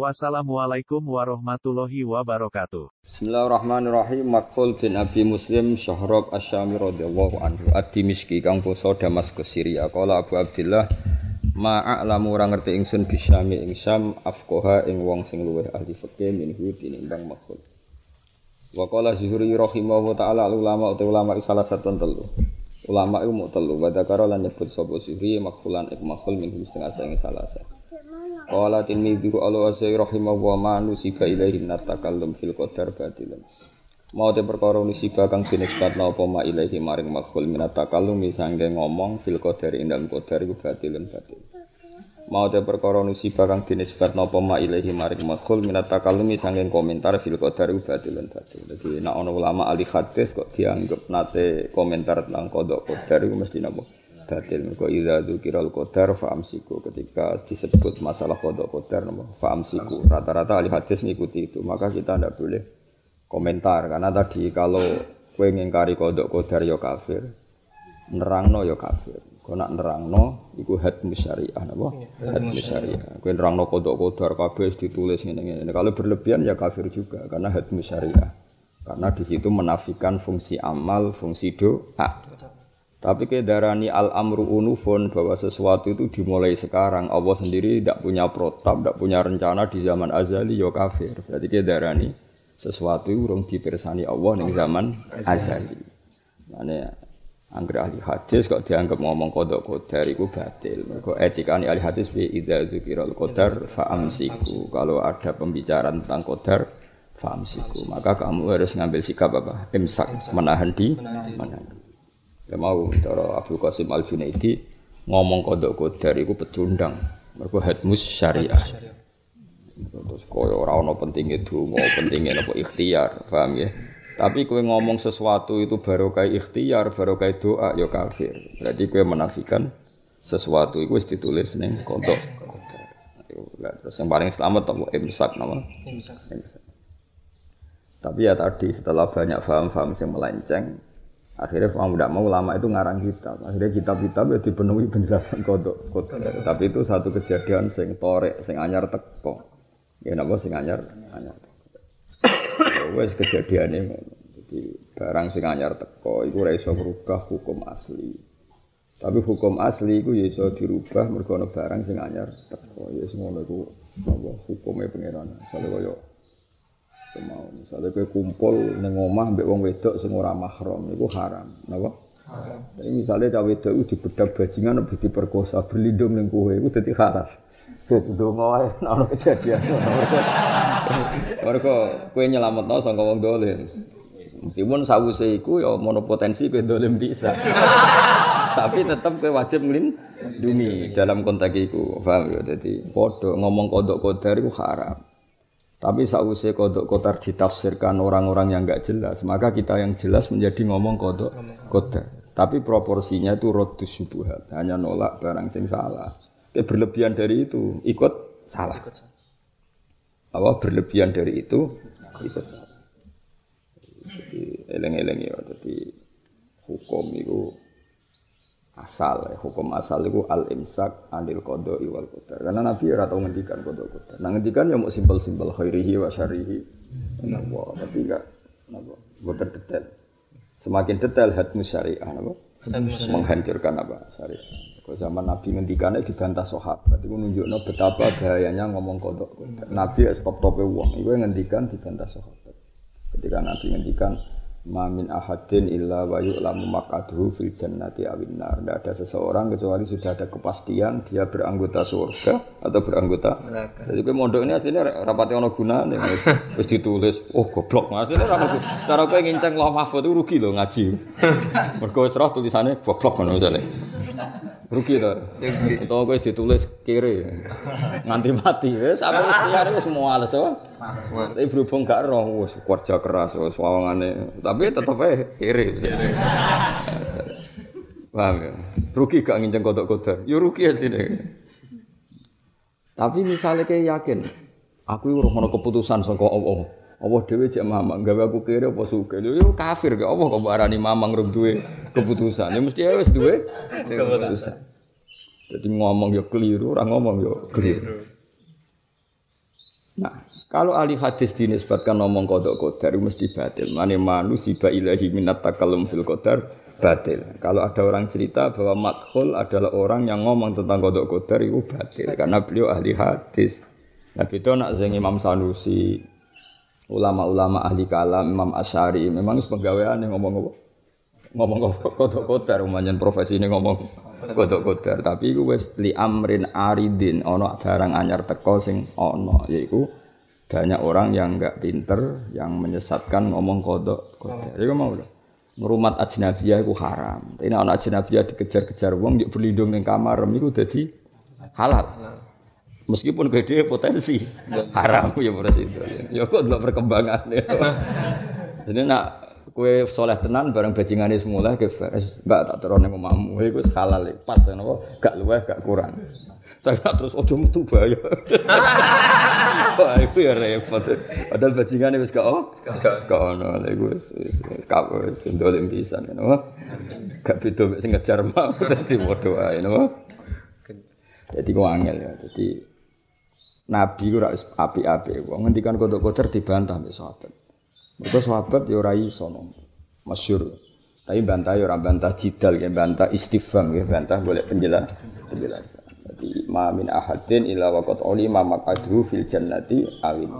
Wassalamualaikum warahmatullahi wabarakatuh. Bismillahirrahmanirrahim. Makul bin Abi Muslim Syahrob Asyami radhiyallahu anhu Ad-Dimishki kang poso Damaskus Syria. Qala Abu Abdullah Ma'a'lamu ora ngerti ingsun bisyami ing Syam afqaha ing wong sing luwih ahli fikih minhu tinimbang makul. Wa qala Zuhri rahimahu ta'ala ulama utawa ulama salah satu telu. Ulama iku telu wa dzakara lan nyebut sapa Zuhri makhulan ik makhul minhu setengah sing salah satu. Qala Tirmidzi Allah azza rahimahullah ma nusiba ilaihi min takallum fil qadar batilan. Mau te perkara nusiba kang dinisbatna apa ma ilaihi maring makhul min takallum sangge ngomong fil qadar ing dalem qadar iku batilan batil. Mau te perkara nusiba kang dinisbatna apa ma ilaihi maring makhul min takallum sangge komentar fil qadar iku batilan batil. Dadi nek ana ulama ahli hadis kok dianggap nate komentar tentang kodok qadar iku mesti napa? Batil mergo idza dzikiral qadar fa amsiku ketika disebut masalah kodok qadar fa amsiku rata-rata ahli hadis ngikuti itu. Maka kita tidak boleh komentar. Karena tadi kalau kue ngingkari kodok qadar ya kafir. Nerangno ya kafir. Kau nak nerangno iku hadmu syariah napa? Hadmu syariah. kue nerangno kodok qadar kabeh ditulis ngene ngene kalau berlebihan ya kafir juga karena hadmu syariah. Karena di situ menafikan fungsi amal fungsi doa tapi kedarani al-amru unufun bahwa sesuatu itu dimulai sekarang. Allah sendiri tidak punya protap, tidak punya rencana di zaman azali, ya kafir. Berarti kedarani sesuatu urung dipersani Allah di zaman azali. Mana angger ahli hadis kok dianggap ngomong kodok kodar itu batil. Kok etika ahli hadis bi idza zukiral kodar faamsiku. Kalau ada pembicaraan tentang kodar faamsiku, maka kamu harus ngambil sikap apa? Imsak, menahan di menahan. Ya mau cara Abdul Qasim Al Junaidi ngomong kodok kodar itu pecundang. Mereka hadmus syariah. Terus koyo ora ono pentingnya mau pentingnya apa ikhtiar, paham ya? Tapi kue ngomong sesuatu itu baru kayak ikhtiar, baru kayak doa, ya kafir. Berarti kue menafikan sesuatu itu ditulis nih kodok. Terus yang paling selamat apa imsak nama? Imsak. Tapi ya tadi setelah banyak faham-faham yang melenceng, Akhirnya mau tidak mau lama itu ngarang kitab. Akhirnya kitab-kitab ya dipenuhi penjelasan kodok kodok. Tapi itu satu kejadian sing torek, sing anyar teko. Ya napa sing anyar anyar. Ya wes kejadian ini. Jadi barang sing anyar teko itu iso merubah hukum asli. Tapi hukum asli itu ya iso dirubah mergo barang sing anyar teko. Ya semono iku apa hukumnya pangeran. Soale koyo mau misalnya kayak kumpul neng omah mbek wong wedok sing ora mahram itu haram. Napa? Haram. Tapi misalnya cawe wedok itu dibedak bajingan lebih diperkosa berlindung neng kowe itu dadi haram. Donga wae ana kejadian. Mergo kowe nyelametno sangka wong dolim. Meskipun sawuse iku ya monopotensi kowe dolim bisa. Tapi tetap kowe wajib nglindungi dalam konteks iku paham ya? Dadi padha ngomong kodok kodar iku haram tapi sausai kodok kotar ditafsirkan orang-orang yang nggak jelas, maka kita yang jelas menjadi ngomong kodok kotar. Tapi proporsinya itu rotus subuhat, hanya nolak barang sing salah. Kayak berlebihan dari itu ikut salah. Apa berlebihan dari itu ikut salah. Jadi eleng-eleng ya, jadi hukum itu asal ya. hukum asal itu al imsak anil kodo iwal qadar. Karena nabi ya tau ngendikan kodo qadar. Nah ngendikan ya mau simpel simpel khairihi wa syarihi. Napa? Tapi enggak napa? Buat detail semakin detail hadmu syariah napa? Menghancurkan apa syariah. Kalau zaman nabi ngendikannya dibantah sahabat itu nunjukno betapa bahayanya ngomong kodok qadar. Nabi ya stop tope uang itu ngendikan dibantah sahabat. Ketika nabi ngendikan Mamin ahadin illa wa yu'lamu maqaduhu fil jannati awin nar. Tidak ada seseorang kecuali sudah ada kepastian dia beranggota surga atau beranggota neraka. Jadi kowe mondok ini aslinya rapati ono gunane wis ditulis. Oh goblok aslinya ora ono. Cara kowe nginceng loh mahfud rugi loh ngaji. Mergo wis roh tulisannya goblok ngono misale. Rugi to. Utawa kowe ditulis kiri nganti mati wis aku ikhtiar wis muales wae. Tapi berhubung gak roh wis kerja keras wis wawangane tapi tetep ae kiri. Paham ya? Rugi gak nginceng kodok kodar. Ya rugi ya sini. Tapi misalnya kayak yakin, aku itu roh keputusan sangka Allah. Allah dewe cek mamang, gawe aku kira apa suka. Yo kafir ke Allah kok barani mamang rum duwe keputusan. Ya mesti wis duwe keputusan. Jadi ngomong yo keliru, orang ngomong yo keliru. Nah, kalau ahli hadis dinisbatkan ngomong kodok kodar mesti batil. Mane manusia ilahi minat takalum fil kodar batil. Kalau ada orang cerita bahwa makhul adalah orang yang ngomong tentang kodok kodar itu batil karena beliau ahli hadis. Nah itu nak zeng Imam Sanusi, ulama-ulama ahli kalam, Imam Asyari, memang pegawaian yang ngomong apa? ngomong kodok kodar, umayan profesi ini ngomong kodok kodar. Tapi itu wes li amrin aridin, ono barang anyar teko sing ono, yaitu banyak orang yang enggak pinter, yang menyesatkan ngomong kodok kodar. Itu mau lah ngerumat ajnabiyah itu haram. Ini anak ajnabiyah dikejar-kejar wong yuk berlindung ning kamar itu jadi halal. Meskipun gede potensi haram ya pada situ. Ya kok delok perkembangan ya. Jadi nak kue soleh tenan bareng bajingane semula ke mbak tak terus ning omahmu iku halal pas napa gak luweh gak kurang. Tapi terus ojo metu bahaya. Wah, itu ya repot. Padahal bajingan wis gak oh. Gak ono lha iku wis kap wis ndolim pisan ngono. Gak beda mek sing ngejar mau dadi padha wae ngono. Jadi kok angel ya. Jadi Nabi ku rak api-api. Wong ngendikan kodok-kodok dibantah mbek sahabat. Mergo sahabat ya ora iso Masyhur. Tapi bantah ya ora bantah jidal ya, bantah istifham ya, bantah golek penjelas penjelasan. Jadi ma min ahadin illa waqad ulima maqaduhu fil jannati awin.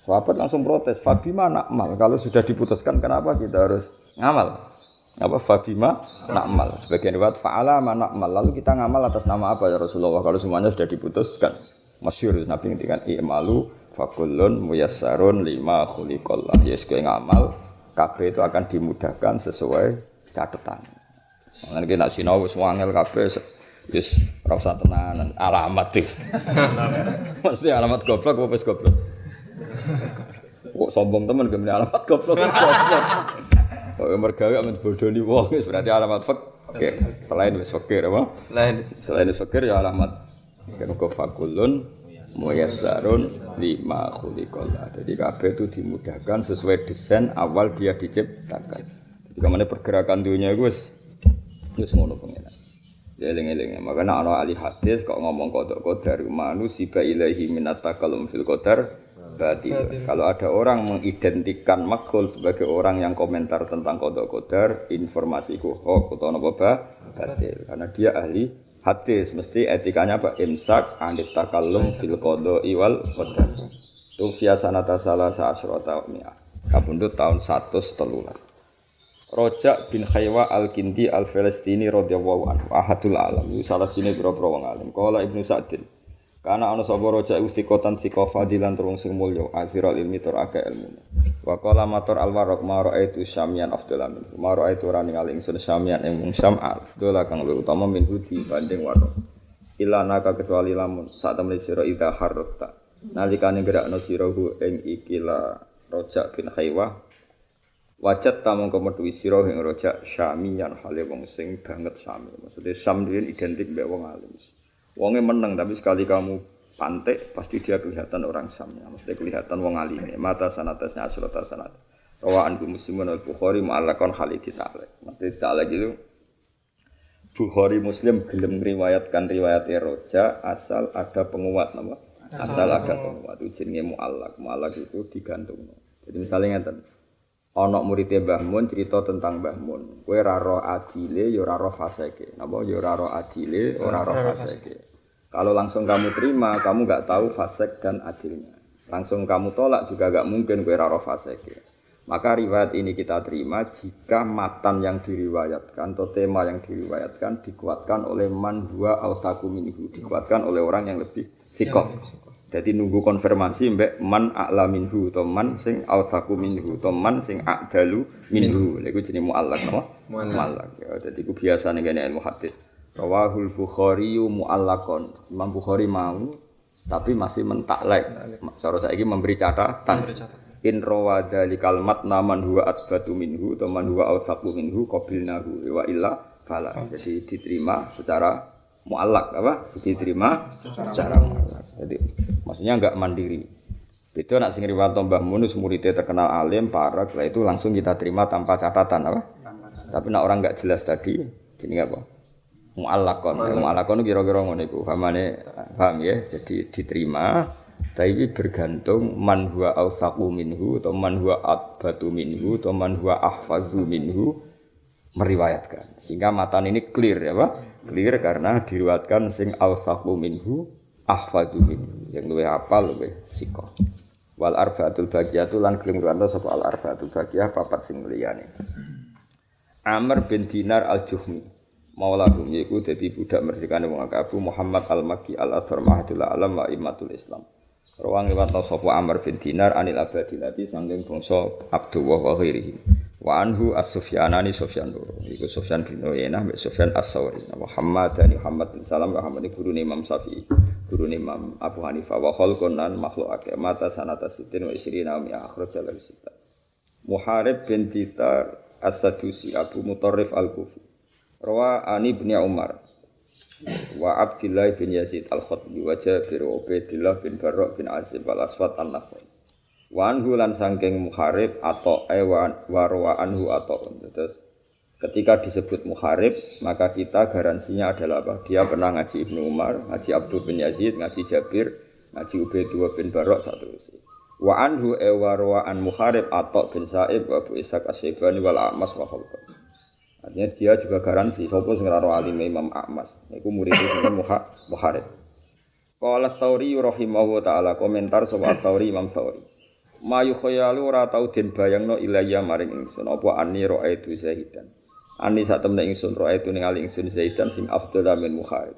Sahabat langsung protes, Fabima nakmal. Kalau sudah diputuskan kenapa kita harus ngamal? Apa Fabima nakmal? Sebagian riwayat fa'ala ma nakmal. Lalu kita ngamal atas nama apa ya Rasulullah? Kalau semuanya sudah diputuskan. Masyur Nabi ngendikan i'malu fakullun muyassarun lima khuliqallah. Yes kowe ngamal, kabeh itu akan dimudahkan sesuai catatan. Mungkin nak sinau wis wangel kabeh Yes, rasa tenanan. Alamat deh. Mesti alamat goblok apa wis goblok? Kok sombong temen gemene alamat goblok goblok. Kok mergawe amen bodoni wong wis berarti alamat fak. Oke, selain wis fakir apa? Selain selain wis fakir ya alamat kan fakulun muyassarun lima khuliqallah. Jadi kabeh itu dimudahkan sesuai desain awal dia diciptakan. Jadi ke mana pergerakan dunia gue wis wis ngono pengen. Ya eling-eling. Makanya ana ahli hadis kok ngomong kodok kodar manusia ilahi minat takalum fil kodar batil. Kalau ada orang mengidentikan makhluk sebagai orang yang komentar tentang kodok kodar, informasiku hoax atau apa batil. Karena dia ahli hadis, mesti etikanya apa? Imsak anit takalum fil kodo iwal kodar. Itu via sanata salah sa'asrota mi'ah. Kabundut tahun 113. Rojak bin Khaywa al-Kindi al-Falastini radhiyallahu anhu ahadul alam salah sini boro-boro wong alim kala Ibnu Sa'din karena ana sapa rojak ustikotan sika fadilan turung sing mulya azirul ilmi tur akeh ilmu. Wa qala matur al waraq ma raaitu syamian afdal min ma raaitu ora ningali ingsun syamian ing mung syam afdal kang luwih utama min hudi banding waraq ila naka kecuali lamun sak temene sira ida harrata nalikane gerakno sira ing ikila rojak bin Khaywa Wajat tamu kemetuwi sira ing rojak syamiyan hale wong sing banget sami. Maksudnya sam identik mbek wong alim. Wonge meneng tapi sekali kamu pantek pasti dia kelihatan orang sam. Maksudnya kelihatan wong alim. Mata sanatasnya asrat sanat. Rawaan bu muslimun al bukhari mu'allakon haliti ta'ala. Maksudnya ta'ala gitu. Bukhari Muslim gelem riwayatkan riwayat roja asal ada penguat nama. Asal ada penguat itu jenenge mu'allak. Mu'allak itu digantung. Jadi misalnya ngeten ana muridé Mbah Mun cerita tentang Mbah Mun. Kowe ora ro adile ya ora ro faseke. Napa ya ora ro adile, ora faseke. Kalau langsung kamu terima, kamu nggak tahu fasek dan adilnya. Langsung kamu tolak juga nggak mungkin kowe ora ro faseke. Maka riwayat ini kita terima jika matan yang diriwayatkan atau tema yang diriwayatkan dikuatkan oleh man dua ausaku minhu, dikuatkan oleh orang yang lebih sikok. Jadi nunggu konfirmasi mbek man a'la minhu to man sing awsaku minhu to man sing a'dalu minhu. Lha iku jenenge mu'allaq apa? Mu'allaq. Ya dadi ku biasa ning ilmu hadis. Rawahul Bukhari mu'allaqon. Imam Bukhari mau tapi masih mentaklek. Cara saiki memberi catatan. In rawada li kalmat naman huwa asbatu minhu to man huwa awsaku minhu qabilnahu wa illa bala. Jadi diterima secara muallak apa? Diterima secara muallak. Jadi maksudnya enggak mandiri. Beda nak sing riwayat Mbah Munus muridnya terkenal alim, parek, lah itu langsung kita terima tanpa catatan apa? Tapi nak orang enggak jelas tadi, jadi apa? Muallakon. Muallakon kira-kira ngono iku. Pamane paham ya? Jadi diterima tapi bergantung man huwa awsaqu minhu atau man huwa atbatu minhu atau man huwa ahfazu minhu meriwayatkan. Sehingga matan ini clear ya Pak clear karena diriwayatkan sing awsaqu minhu ahfazu minhu. Yang luwe apal luwe siko wal arbaatul bagiyatu lan klim ruwanto sapa al arbaatul bagiyah papat sing liyane Amr bin Dinar al-Juhmi maulahum yaiku dadi budak merdekane wong Abu Muhammad al-Makki al-Asr Mahadul Alam wa Imatul Islam Rawang liwat sapa Amr bin Dinar anil Abadilati sangking bangsa Abdullah wa ghairihi. Wa anhu as-Sufyanani Sufyan loro. Iku Sufyan bin Uyainah mbek Sufyan as-Sawri. Muhammad dan Muhammad bin Salam Muhammad guru Imam Syafi'i. Guru Imam Abu Hanifah wa khalqun makhluk akeh mata sanata sitin wa isrina mi akhraj al. Muharib bin Tithar as-Sadusi Abu Mutarrif al-Kufi. Rawa Ani bin Umar. Wa Abdullah bin Yazid al-Khatmi wa Jabir wa Ubaidillah bin Barok bin Azib al Aswad an Nafai wa anhu lan sangking muharib atau ewan warwa anhu atau. Terus ketika disebut muharib maka kita garansinya adalah apa? Dia pernah ngaji Ibnu Umar ngaji Abdul bin Yazid ngaji Jabir ngaji Ubaidillah bin Barok satu wa anhu ewarwa an muharib atau bin Sa'ib wa Abu Ishaq Asyibani wal Amas wa Khalqan Artinya dia juga garansi sapa sing ora alim Imam Ahmad. Iku murid sing Muha Bukhari. Qala Tsauri rahimahu taala komentar sapa Tsauri Imam Tsauri. Ma yukhayalu ora tau den bayangno ilayya maring ingsun apa ani raaitu zahidan. Ani sak temne ingsun raaitu ningali ingsun zahidan sing afdal min Bukhari.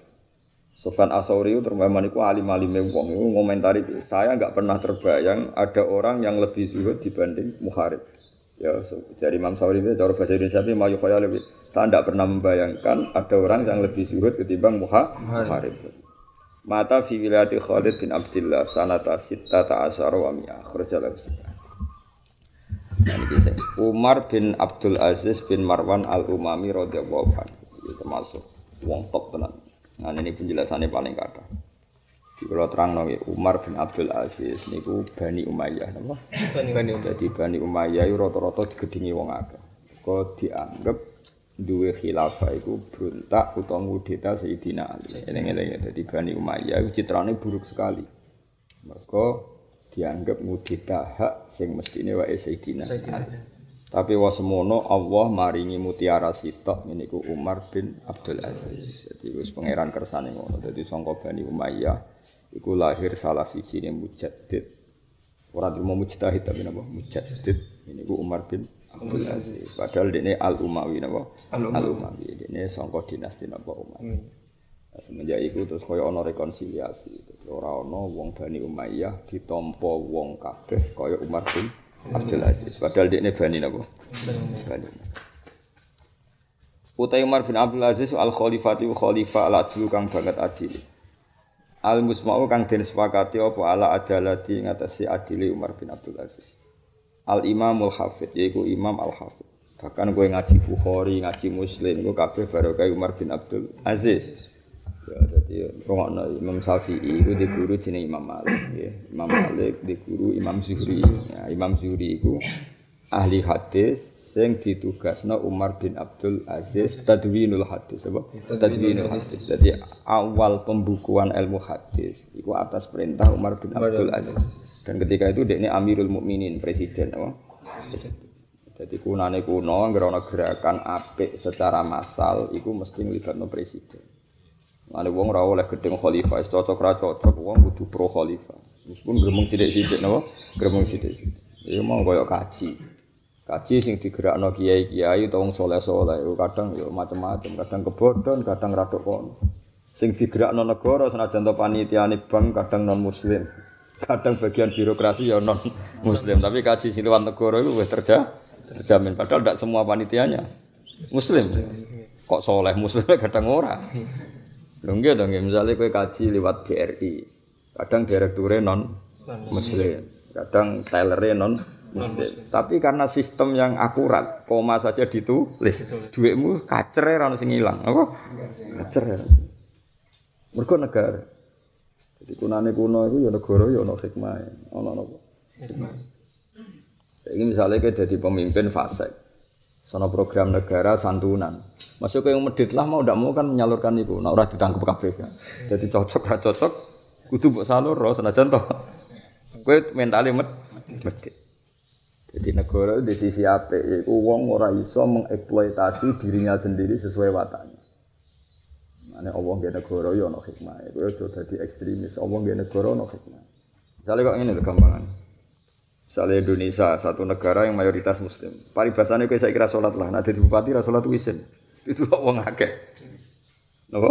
Sofan Asauri terutama niku alim-alime wong iku ngomentari saya nggak pernah terbayang ada orang yang lebih zuhud dibanding Muharib. Ya, dari Imam Sawri itu, cara bahasa Indonesia itu, mayu khaya lebih. Saya tidak pernah membayangkan ada orang yang lebih zuhud ketimbang muha, muharib. Mata fi wilayati Khalid bin Abdullah sanata sita ta'asara wa mi'ah khurja lahu sita. Umar bin Abdul Aziz bin Marwan al-Umami radhiyallahu anhu. Termasuk wong top tenan. Nah ini penjelasannya paling kata. Di kalau terang nabi Umar bin Abdul Aziz niku Bani Umayyah napa? Bani Umayyah. Jadi Bani Umayyah itu rata-rata digedingi wong akeh. Kok dianggap duwe khilafah iku berontak utawa ngudeta Sayyidina Ali. Eling-eling dadi Bani Umayyah itu citrane buruk sekali. Mereka dianggap ngudeta hak sing mestine wae Sayyidina Ali. Tapi wa semono Allah maringi mutiara sitok niku Umar bin Abdul Aziz. Jadi wis pangeran kersane ngono. Dadi sangka Bani Umayyah iku lahir salah sisi ini mujaddid. Orang mau mujtahid tapi napa? Mujaddid. Ini ku Umar bin Abdul Aziz. Padahal ini al Umawi napa? Al Umawi ini sangka dinasti napa Umawi. Hmm. Nah, semenjak itu terus kaya ana rekonsiliasi. Ora ana wong Bani Umayyah ditampa wong kabeh kaya Umar bin Abdul Aziz. Padahal ini Bani napa? Bani Utai Umar bin Abdul Aziz al khalifati khalifah al adlu kang banget adil Al musma'u kang den sepakati apa ala adalati ngatasi adili Umar bin Abdul Aziz. Al Imamul Hafid yaiku Imam Al Hafid. Bahkan gue ngaji Bukhari, ngaji Muslim, gue kabeh barokah Umar bin Abdul Aziz. Ya, jadi rongokno Imam Syafi'i itu di guru jeneng Imam Malik, ya. Imam Malik di guru Imam Zuhri. Ya, Imam Zuhri itu ahli hadis sing ditugasno Umar bin Abdul Aziz Tadwinul Hadis apa? Tadwinul Hadis. Jadi awal pembukuan ilmu hadis itu atas perintah Umar bin Abdul Aziz. Dan ketika itu dia ini Amirul Mukminin, presiden apa? Jadi kunane kuno ngerono gerakan apik secara massal itu mesti ngelibatno presiden. Ada wong ora oleh gedeng khalifah, cocok ra cocok wong kudu pro khalifah. Meskipun gremeng sithik-sithik napa? Gremeng sithik-sithik. Ya mau koyo kaji. Kaji sing digerakno kiai-kiai utawa wong saleh-saleh kadang yo macam-macam, kadang kebodhon, kadang radok kono. Sing digerakno negara senajan to panitiane bank kadang non muslim. Kadang bagian birokrasi ya non muslim, tapi kaji sing liwat negara itu wis terja terjamin padahal tidak semua panitianya muslim. Kok soleh muslim kadang ora. To nggih misale kowe kaji liwat BRI. Kadang direkture non muslim, kadang telere non muslim. Tapi karena sistem yang akurat, koma saja ditulis. Duitmu kacer ya ora sing ilang. Apa? Kacer ya. Mergo negara. Jadi kunane kuno itu ya negara ya hikmah. Ono apa? Hikmah. Ini misalnya kayak jadi pemimpin fase, sono program negara santunan. Masuk ke yang medit lah mau tidak mau kan menyalurkan itu. Nah udah ditangkap KPK. Jadi cocok gak cocok, kudu buat salur roh senajan toh. Kue mentalnya med medit. Jadi negara di sisi apa? Yaitu uang ora iso mengeksploitasi dirinya sendiri sesuai wataknya. Mana Allah gak negara ya no hikmah. Kue udah jadi ekstremis. Allah gak negara no hikmah. Misalnya kok ini gampangan. Misalnya Indonesia, satu negara yang mayoritas muslim. Paribasannya kayak saya kira sholat lah. Nah, jadi bupati lah sholat wisin. Itu kok wong akeh. Napa?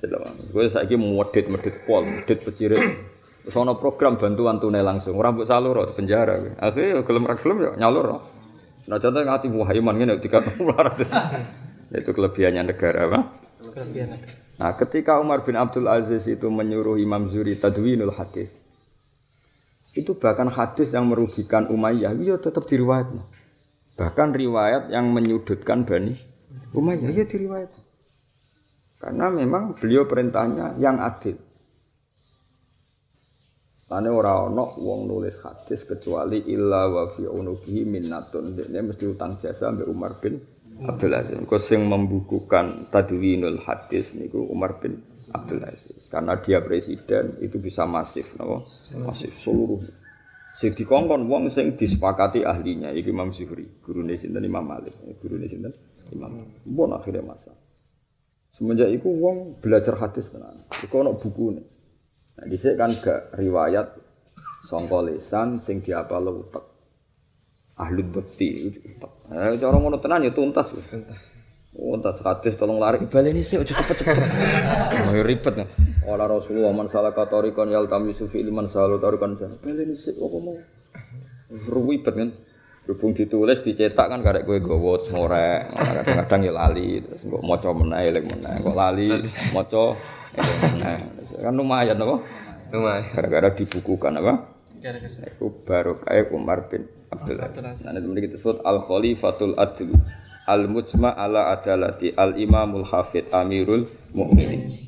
Tidak. Gue saya kira medit medit pol, medit pecirit. Terus ono program bantuan tunai langsung. Orang buat salur di penjara. Akhirnya gelem ra gelem ya nyalur. Nah contohnya ngati muhaiman ini tiga ratus. Itu kelebihannya negara. Kelebihan negara. Nah, ketika Umar bin Abdul Aziz itu menyuruh Imam Zuri tadwinul hadis, itu bahkan hadis yang merugikan Umayyah, iya tetap diriwayat. Bahkan riwayat yang menyudutkan Bani Umayyah, iya diriwayat. Karena memang beliau perintahnya yang adil. Lane ora ana wong nulis hadis kecuali illa wa fi unubihi minnatun. Dene mesti utang jasa mbek Umar bin Abdul Aziz. Kau sing membukukan tadwinul hadis niku Umar bin Abdul Aziz. Karena dia presiden itu bisa masif, no? masif seluruh. Sing dikongkon wong sing disepakati ahlinya, iki Imam Zuhri, gurune sinten Imam Malik, gurune sinten Imam. Bon akhirnya masa. Semenjak itu wong belajar hadis tenan. Iku ana bukune. Nah, dhisik kan gak riwayat sangka lisan sing diapal utek. Ahli bekti. Eh cara ngono tenan ya tuntas. Tuntas hadis tolong lari baleni sik aja cepet-cepet. Oh ribet nih. Wala Rasulullah man salah katorikon yal tamisu fi liman salu tarikon jan. Baleni sik kok mau. Ribet kan. Berhubung ditulis dicetak kan karek kowe gowo ngorek, kadang-kadang ya lali, terus kok maca meneh eling meneh, kok lali maca. Kan lumayan apa? Lumayan. Gara-gara dibukukan apa? Gara-gara. Iku baru kayak Umar bin Abdul Aziz. Nah, itu memiliki disebut Al Khalifatul Adl, Al Mujma ala Adalati, Al Imamul Hafid, Amirul Mukminin.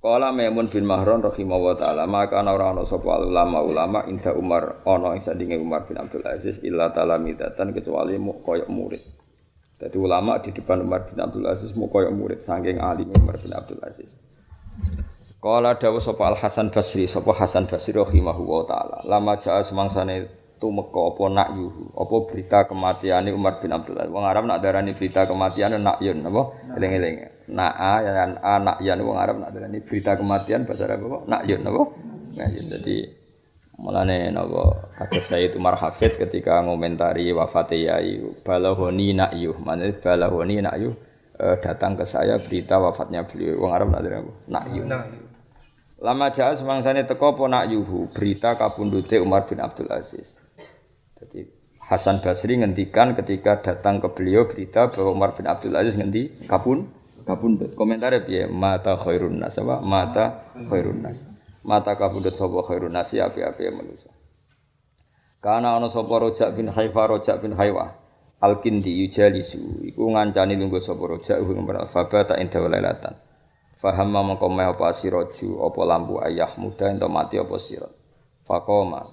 Kala Maimun bin Mahron rahimahullah taala maka ana ora ana sapa ulama-ulama inda Umar ana ing sandinge Umar bin Abdul Aziz illa talamidatan kecuali mu koyok murid. Jadi ulama di depan Umar bin Abdul Aziz mu koyok murid saking alim Umar bin Abdul Aziz. Kala dawuh sapa Al Hasan Basri, sapa Hasan Basri rahimahullah taala. Lama jaa semangsane tumeka apa nakyuhu, apa berita kematiane Umar bin Abdul Aziz. Wong Arab nak darani berita kematian nakyun apa? Eling-eling. Na'a yan anak yan wong Arab nak darani berita kematian bahasa Arab apa? Nakyun apa? Nakyun. Jadi Mulane napa kados Sayyid Umar Hafid ketika ngomentari wafat Yai balahoni na'yuh, maknane balahoni na'yuh eh, datang ke saya berita wafatnya beliau. Wong Arab nak apa? Na'yuh. Lama jaa semangsane teko apa nak yuhu berita kapundute Umar bin Abdul Aziz. Jadi Hasan Basri ngendikan ketika datang ke beliau berita bahwa Umar bin Abdul Aziz ngendi kapun kapundut. Komentarnya piye? Mata khairun nas apa? Mata khairun nas. Mata kapundut sapa khairun nas ya api-api manusia. Karena ana sapa Rojak bin Haifa Rojak bin Haiwa Al-Kindi yujalisu iku ngancani lungguh sapa Rojak ing faba ta inda. Faham mongko meh apa siraju apa lampu ayah muda ento mati apa sirat. Fakoma.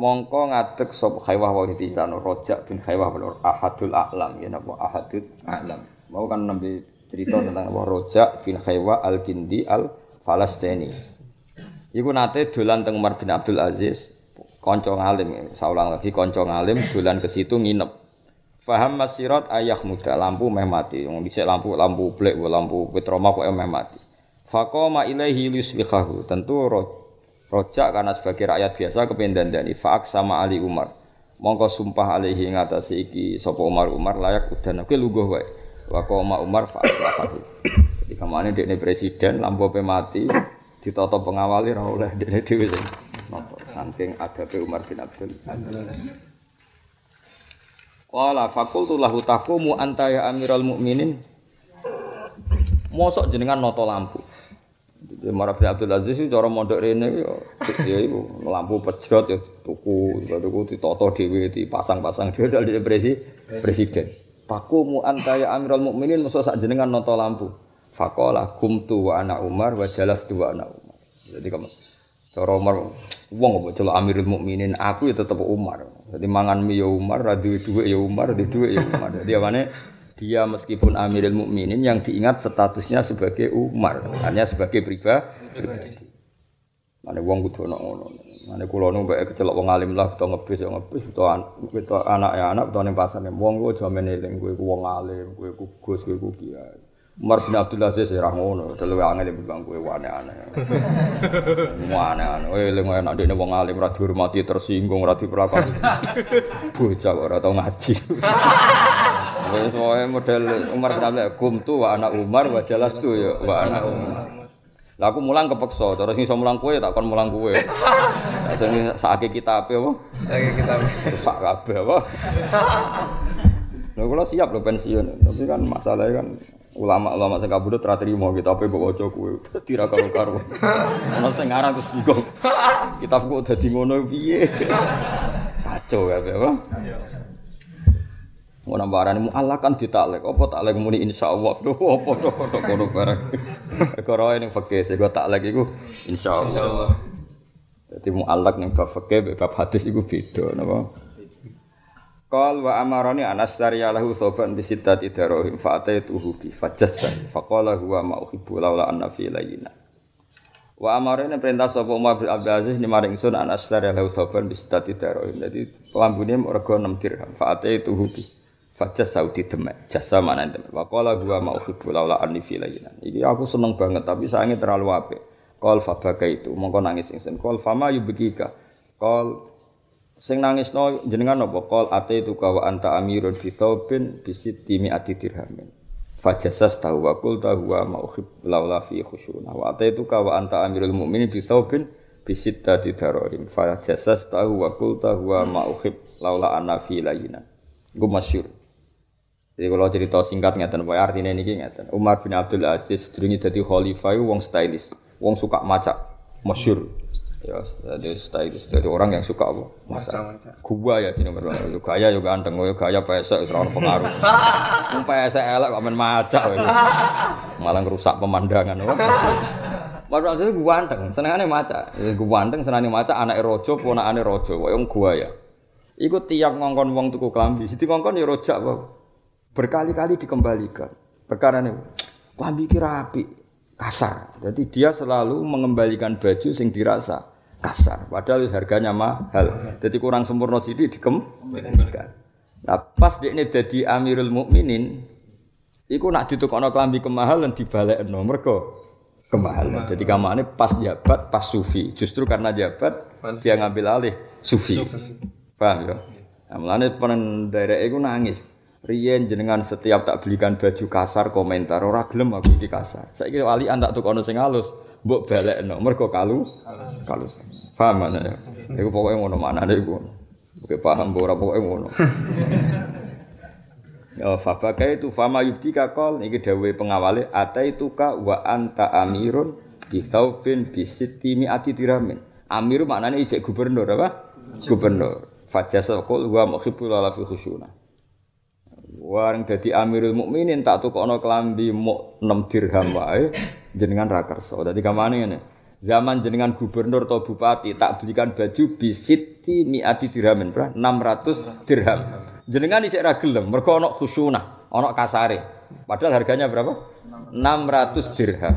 Mongko ngadeg sop khaywah wa ditilano rojak bin khaywah belur ahadul a'lam ya napa ahadul a'lam. Mau kan nembe cerita tentang apa rojak bin khaywah al kindi al falastini. Iku nate dolan teng Umar bin Abdul Aziz, kanca ngalim, saulang lagi kanca ngalim dolan ke situ nginep. Faham masirat ayah muda lampu meh mati. Wong dhisik lampu lampu blek lampu petroma kok meh mati. Faqama ilaihi yuslihahu. Tentu ro, rojak karena sebagai rakyat biasa kependan dani faak sama Ali Umar. Mongko sumpah alaihi ngatasi iki sapa Umar Umar layak udan oke luguh wae. Wa qoma Umar fa'alahu. Jadi ke mana dekne presiden lampu pe mati ditata pengawali ora oleh dekne dhewe sing napa saking adabe Umar bin Abdul Aziz. Wala fakultu lahu taqumu anta ya amiral mukminin. Mosok jenengan noto lampu. Ya Umar bin Abdul Aziz cara mondok rene ya ya iku lampu pejrot ya tuku, tuku ditoto dhewe dipasang-pasang dhewe dari presi presiden. Takumu anta ya Amirul Mukminin mesti sak jenengan noto lampu. Faqala kumtu wa ana Umar wa jalastu wa ana Umar. Jadi kamu cara Umar wong apa celok Amirul Mukminin aku ya tetep Umar. Jadi mangan mie ya Umar, ra duwe ya Umar, di dhuwit ya Umar. Jadi apane dia meskipun Amirul Mukminin yang diingat statusnya sebagai Umar, hanya sebagai pribadi. Mane wong kudu ana ngono. Mane kula nu mbek kecelok wong alim lah utawa ngebis ya ngebis utawa an- utawa anak ya anak utawa ning pasar wong ku aja men eling kowe ku wong alim, kowe ku Gus, kowe. Umar bin Abdul Aziz ya ra ngono, delu angel bukan kowe wane aneh. Wane aneh. Kowe eling wae nek dene wong alim ra dihormati tersinggung ra diperakani. Bocah ora tau ngaji. Wis wae model Umar bin Abdul Aziz kumtu wa anak Umar wa jalastu ya wa anak Umar. Lah aku mulang kepeksa, terus iso mulang kowe tak kon mulang kowe. Sing sakake kitabe apa? Lagi kita Rusak kabeh apa? Lha kula siap lho pensiun, tapi kan masalahnya kan ulama-ulama sing kabudut ra trimo kitabe mbok waca kowe dadi ra karo-karo. Ono sing ngarang terus bingung. Kitab kok dadi ngono piye? Kacau kabeh apa? Mau nambah arani Allah kan ditaklek, apa taklek muni insyaallah. Duh, apa to to kono bareng. Karo ning fikih sing taklek iku insyaallah. Jadi mu'allak ning bab fikih bab hadis iku beda napa? Qal wa amarani anas tariya lahu thoban bi sittati darahim fa ataituhu bi fajassa fa qala huwa ma laula anna fi layina. Wa amarani perintah sapa Umar bin Abdul Aziz ni maring sun anas tariya lahu thoban bi sittati darahim. Dadi lambune rega 6 dirham fa ataituhu bi fajassa di demek. Jasa mana demek. Wa qala huwa ma uhibbu laula anni fi layina. Aku seneng banget tapi sayangnya terlalu apik. Qal fa baka itu mongko nangis ingsun. Qal fama yubkika. Qal sing nangisno jenengan apa? Qol ate itu ka wa anta amirun fi thawbin bi sitti mi'ati dirhamin. Fajasas tahu wa qul tahu wa ma uhib laula fi khusyuna. Wa ate itu ka wa anta amirul mukminin bi thawbin bi sittati darahim fajasas tahu wa qul tahu wa ma uhib laula anna fi layina. Iku jadi kalau cerita singkat ngeten wae artine niki ngeten. Umar bin Abdul Aziz sedurunge dadi khalifah wong stylish wong suka macak. Masyhur ya jadi stylish jadi orang yang suka apa macam-macam. gua ya sini nomor yo gaya yo ganteng yo gaya pesek wis ora pengaruh wong pesek elek kok men macak wae. malah ngerusak pemandangan wah Baru asli gua ganteng, senengane maca. Ya gua ganteng senengane maca anake raja, ponakane raja, kaya wong gua ya. Iku tiap ngongkon wong tuku klambi, siti ngongkon ya rojak wae. Berkali-kali dikembalikan. Perkara ini, klambi ki rapi, kasar. Jadi dia selalu mengembalikan baju sing dirasa kasar. Padahal harganya mahal. Jadi kurang sempurna sidik dikembalikan. Nah pas dia ini jadi Amirul Mukminin, Iku nak ditukokno klambi kemahalan dibalekno mergo kemahalan. Jadi kamane pas jabat, pas sufi. Justru karena jabat dia ngambil alih sufi. Paham ya? Nah, mulane penderek iku nangis. Riyen jenengan setiap tak belikan baju kasar komentar ora gelem aku iki kasar. Saiki walian tak tukono sing halus, mbok balekno mergo kalu kalus. Paham mana ya? Iku pokoke ngono manane iku. Oke paham mbok ora pokoke ngono. Ya fafaka itu fama yubdika kol iki dawuhe pengawale ataituka wa anta amirun bi thaubin bi sitti mi'ati dirhamin. Amir maknane ijek gubernur apa? Gubernur. Fajasa qul wa muhibbul la fi khusyuna. Warang dadi Amirul Mukminin tak tukokno klambi muk 6 dirham wae jenengan ra kersa. Dadi kamane. Zaman jenengan gubernur atau bupati tak belikan baju bisiti miati dirhamin, bro. 600 dirham. Jenengan isik ra gelem mergo ana khusyunah, kasare. Padahal harganya berapa? 600 dirham.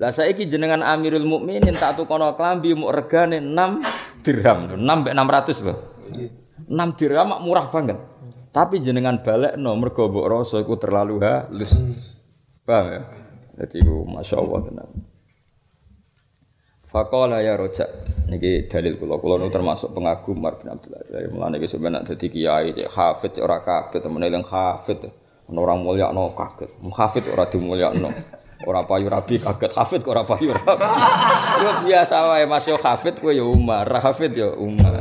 Lah saiki jenengan Amirul Mukminin tak tukono klambi muk regane 6 dirham. 6 mbek 600 lho. 6 dirham mak murah banget. Tapi jenengan balekno mergo mbok rasa terlalu halus. Paham ya? Jadi iku masyaallah tenan. Faqala ya rojak niki dalil kula kula nu termasuk pengagum Umar bin Abdul Aziz. Mulane iki sampeyan dadi kiai cek hafid ora kabeh temene hafid. Orang mulia no kaget. Hafid ora dimulyakno. Ora payu rabi kaget hafid kok ora payu rabi. Yo biasa wae Mas yo hafid kowe yo Umar, hafid yo Umar.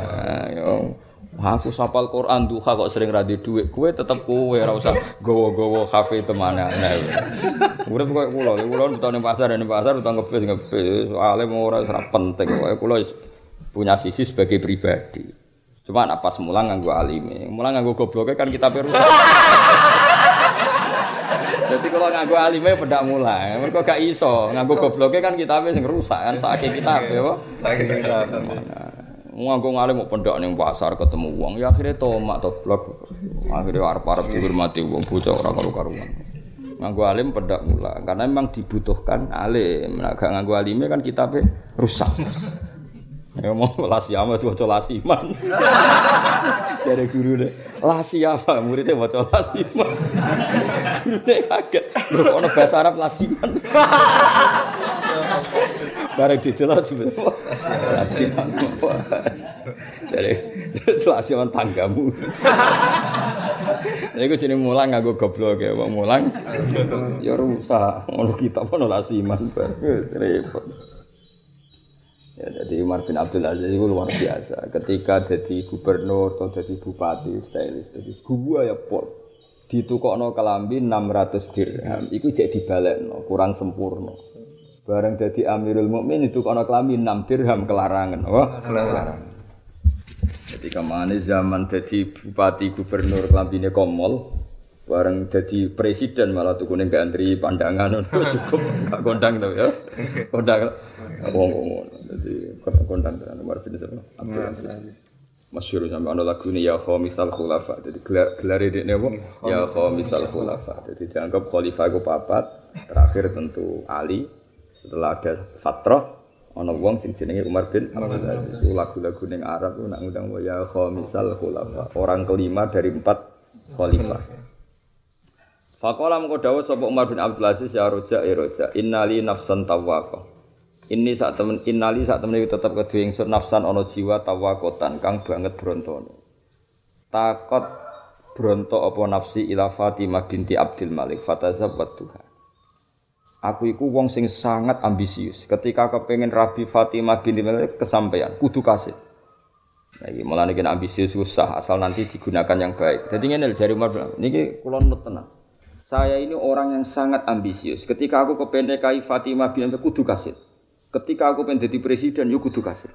Yo aku sapal Quran duha kok sering ra duwe duit. Kowe tetep kowe ora usah gowo-gowo kafe temane aneh. Urip koyo kula, kula utang ning pasar ning pasar utang ngebis ngebis. Soale mau ora ora penting kowe kula wis punya sisi sebagai pribadi. Cuma nak pas mulang nganggo alime. Mulang nganggo gobloke kan kita rusak. Jadi kalau nganggo alime pedak mulai, mereka gak iso nganggo gobloke kan kita sing rusak kan saking kita ya. Saking kita. Nganggo ngalim mau pendak ning pasar ketemu uang, ya akhirnya tomak to blok. Akhirnya arep-arep dihormati wong bocah ora karu-karuan. Nganggo alim pedak mula, karena memang dibutuhkan alim. Nek gak nganggo kan kita rusak. Ya mau lasiama waca lasiman. Jare guru deh. Lasiama muridnya waca lasiman. Guru deh kaget. Lho ono bahasa Arab lasiman. Bareng didelok. Lasiman. Jare lasiman tanggamu. Iku jeneng mulang nganggo goblok ya, wong mulang. Ya rusak, ngono kitab ono lasiman. Repot. Ya, jadi Umar Abdul Aziz itu luar biasa. Ketika jadi gubernur atau jadi bupati, stylis, jadi gua ya pot. Ditukokno kelambi 600 dirham. Iku jadi no, kurang sempurna. Bareng jadi Amirul Mukmin itu kono kelambi 6 dirham kelarangan. Wah, kelarangan. Jadi ke mana zaman jadi bupati gubernur kelambine komol, bareng jadi presiden malah tuh kuning gak antri pandangan cukup gak kondang tuh ya. Kondang. Wong wong jadi kondang dengan nomor jenis apa Abdul Aziz. Masyur sampai lagu ini ya misal khulafa. Jadi gelar gelar ini apa? Ya misal khulafa. Jadi dianggap khalifah itu papat. Terakhir tentu Ali setelah ada fatrah ana wong sing jenenge Umar bin Abdul Aziz lagu-lagu ning Arab nak ngundang ya misal khulafa orang kelima dari empat khalifah Fakola mengko dawuh sapa Umar bin Abdul Aziz ya roja ya roja innali nafsan tawwaqa. Ini saat temen innali saat temen tetap kedua ingsun nafsan ono jiwa tawakotan kang banget brontone. Takot bronto apa nafsi ila Fatimah binti Abdul Malik fatazawwat Tuhan. Aku iku wong sing sangat ambisius. Ketika kepengen Rabi Fatimah binti Malik kesampaian, kudu kasih. Lagi malah nih ambisius susah asal nanti digunakan yang baik. Jadi ini dari Umar bilang, ini kulon tenang. Saya ini orang yang sangat ambisius. Ketika aku ke PNDKI Fatimah bin kudu kasih. Ketika aku pengen jadi presiden, yuk kudu kasih.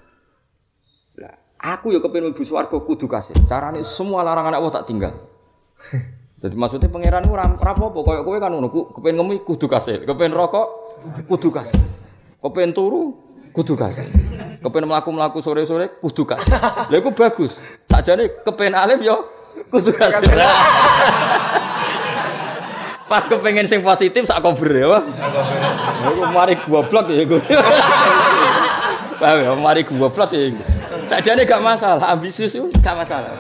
Lah, aku ya kepengen mlebu swarga kudu kasih. Carane semua larangan Allah tak tinggal. Jadi maksudnya pangeran ora apa-apa koyo kowe kan ngono kepengen ngemi kudu kasih. Kepengen rokok kudu kasih. Kepengen turu kudu kasih. Kepengen mlaku-mlaku sore-sore kudu kasih. Lha iku bagus. Sakjane kepengen alim yo kudu kasih. Pas kepengen sing positif sak cover ya. Aku mari goblok ya gue. Paham ya, mari goblok ya. Sajane gak masalah, ambisius itu gak masalah.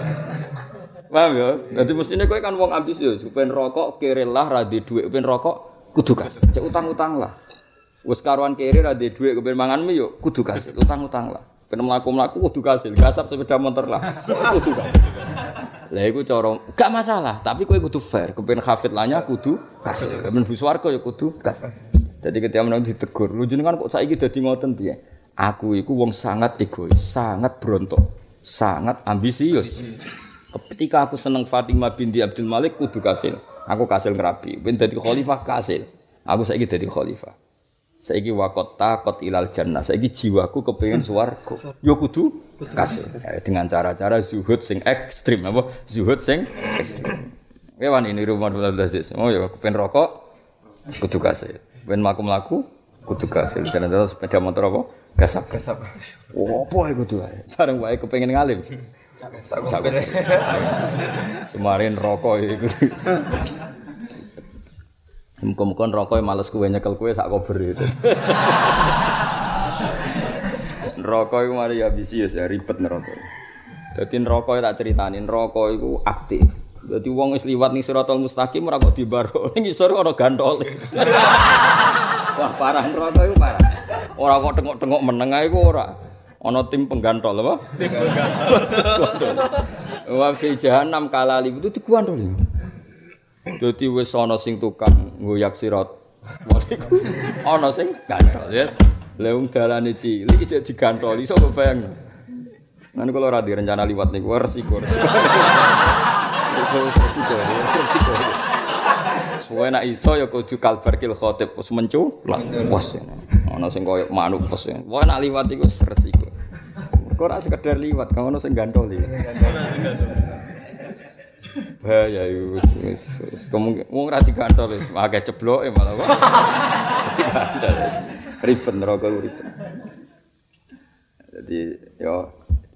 Paham ya? Jadi mestinya kowe kan wong ambisius, pengen rokok kere lah ra di dhuwit, rokok kudu kas. Cek utang-utang lah. Wes karuan kere ra di dhuwit mangan mie yo kudu kas, utang-utang lah. Pengen mlaku-mlaku kudu kasil, gasap sepeda motor lah. Kudu kas. Lah iku cara gak masalah, tapi kowe kudu fair. Kepen hafid lanya kudu kasih. Kepen bu swarga ya kudu kasih. Jadi ketika menang ditegur, lu jenengan kok saiki dadi ngoten piye? Aku iku wong sangat egois, sangat brontok, sangat ambisius. Ketika aku seneng Fatimah binti Abdul Malik kudu kasil. Aku kasil ngerapi. Ben dadi khalifah kasil. Aku saiki dadi khalifah. Saiki wakot takot ilal jannah. Saiki jiwaku kepengen swarga. Yo kudu kasih eh, dengan cara-cara zuhud sing ekstrim apa? Zuhud sing ekstrim. Kewan ini rumah dulu Aziz. Oh ya kepengen rokok kudu kasih. Kepengen maku-maku kudu kasih. Jalan-jalan sepeda motor apa? Gasap. Gasap. Oh, apa ya kudu Bareng wae kepengen ngalim. Sampai. Semarin rokok itu. Muka-muka rokok males kue nyekel kue sak kober itu. rokok itu mari ya bisi ya ribet nerokok. Jadi rokok tak ceritain rokok itu aktif. Jadi wong wis liwat ning siratal mustaqim ora kok dibaro. Ning isor ana gantol. Wah parah rokok itu parah. Ora kok tengok-tengok meneng ae ku ora. Ana tim penggantol apa? Penggantol. Wa fi jahannam kalali itu digantol. Dadi wis ana sing tukang ngoyak sirat. Ana sing gantol, yes. Lah wong dalane cilik iki digantoli iso bayang. Nanti kalau radi rencana liwat nih, gue resiko, resiko, resiko, Semua nak iso ya kudu kalbar kil khotib wis mencu, pos. Ono sing koyo manuk pos. Wah nak liwat iku resiko. Kok ora sekedar liwat, kang ono sing gantol iki. Bahaya iku wis wis wong ra digantol wis akeh cebloke malah kok. Ribet neraka ribet. Jadi yo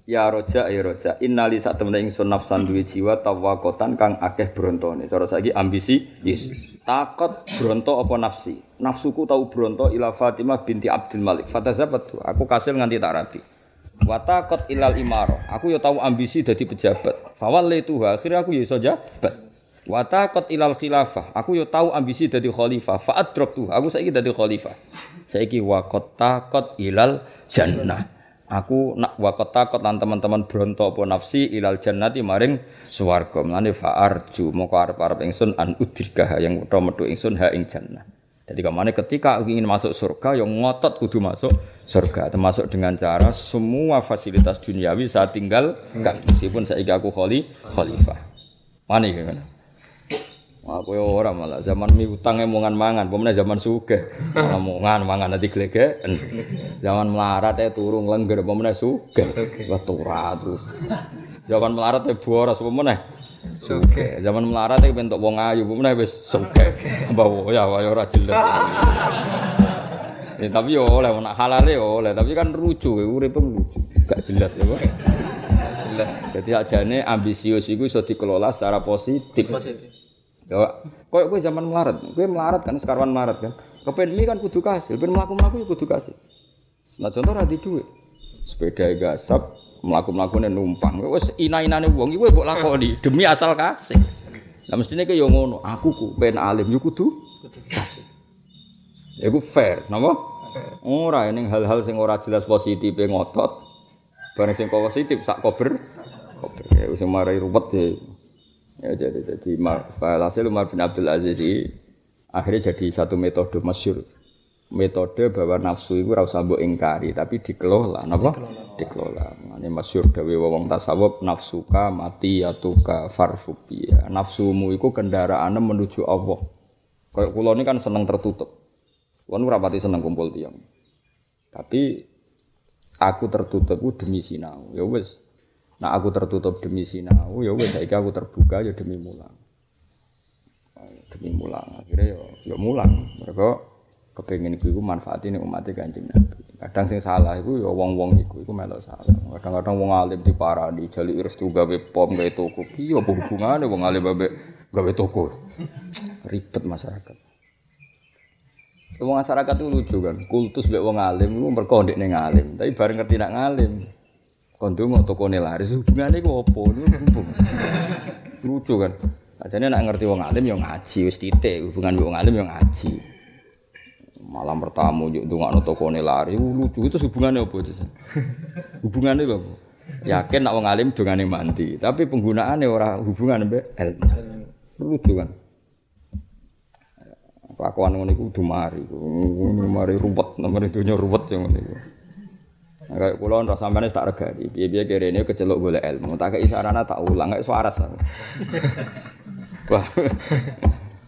ya roja ya roja innali sak temene ingsun nafsan duwe jiwa tawakotan kang akeh brontone. Cara saiki ambisi yes. Takot bronto apa nafsi? Nafsuku tau bronto ila Fatimah binti Abdul Malik. Fatazabat aku kasil nganti tak rapi. Wa takot ilal imaro. Aku yo tau ambisi dadi pejabat. Fawallaitu akhirnya aku yo iso jabat. Wa takot ilal khilafah. Aku yo tau ambisi dadi khalifah. Fa adraktu aku saiki dadi khalifah. Saiki wa takot ilal jannah Aku nak wakot takot lan teman-teman bronto apa nafsi ilal jannati maring swarga. Mulane fa arju moko arep-arep ingsun an udrikah yang utawa metu ingsun ha ing jannah. Jadi ke mana ketika ingin masuk surga, yang ngotot kudu masuk surga, termasuk dengan cara semua fasilitas duniawi saya tinggalkan, meskipun saya aku kholi, khalifah. Mana ya kan? Aku ya ora malah zaman mi utang emongan mangan, pemene zaman sugih. Malah mongan mangan nanti glege. Zaman melarat ya turun lengger pemene sugih. Wah turat. Zaman melarat ya boros pemene. Sugih. Zaman melarat ya bentuk wong ayu pemene wis sugih. Bawa ya ya ora jelas. Ya, tapi yo oleh nak halal yo oleh, tapi kan lucu, urip lucu. Gak jelas ya, Pak. Jelas. Jadi ajane ambisius iku iso dikelola secara positif. Positif. Ya, koyo kowe zaman melarat, kowe melarat kan sekarwan melarat kan. Kepen mi kan kudu kasil, ben mlaku-mlaku ya kudu. Nah contoh ra di dhuwit. Sepeda gasap, mlaku-mlakune numpang. Wis ina-inane wong iki mbok lakoni demi asal kasil. Lah mestine ke yo ngono, aku ku ben alim yo kudu kasil. Ya ku fair, napa? Ora ning hal-hal sing ora jelas positif ngotot. Bareng sing positif sak kober. Kober ya wis marai ruwet ya. Ya jadi jadi hasil Umar bin Abdul Aziz ini akhirnya jadi satu metode masyur. Metode bahwa nafsu itu rasa mbok ingkari tapi dikelola, napa? Dikelola. Ini masyur dawe wong tasawuf nafsuka mati atuka farfubia. Nafsumu itu kendaraan menuju Allah. Kayak kula ini kan seneng tertutup. Kulo rapati seneng kumpul tiang. Tapi aku tertutup demi sinau. Ya wis, Nah aku tertutup demi sinau, ya wes saiki aku terbuka ya demi mulang. Demi mulang, akhirnya ya ya mulang. Mereka kepengen iku iku manfaatin umat Kanjeng Nabi. Kadang sing salah iku ya wong-wong iku iku melok salah. Kadang-kadang wong alim diparani jali restu gawe pom gawe toko. Iya apa hubungane wong alim gawe gawe toko. Ribet masyarakat. Wong masyarakat itu lucu kan, kultus mbek wong alim iku mergo ndek alim, tapi bareng ngerti nak ngalim. Kondo mau toko laris hubungannya ku apa? Hubung. Lucu kan. Ajane nak ngerti wong alim yang ngaji wis titik hubungan wong alim yang ngaji. Malam bertamu yuk ndongakno toko laris lucu itu hubungannya apa itu? Hubungannya apa? Yakin nak wong alim dongane mandi, tapi penggunaannya ora hubungan mbek ilmu. Lucu kan. Kelakuan ngono iku kudu mari. Mari ruwet, nomor dunya ruwet yang ngono iku. Kayak kulo ora sampeyan tak regani. Piye-piye kerene kecelok golek ilmu. Tak kei sarana tak ulang kayak suaras. Wah.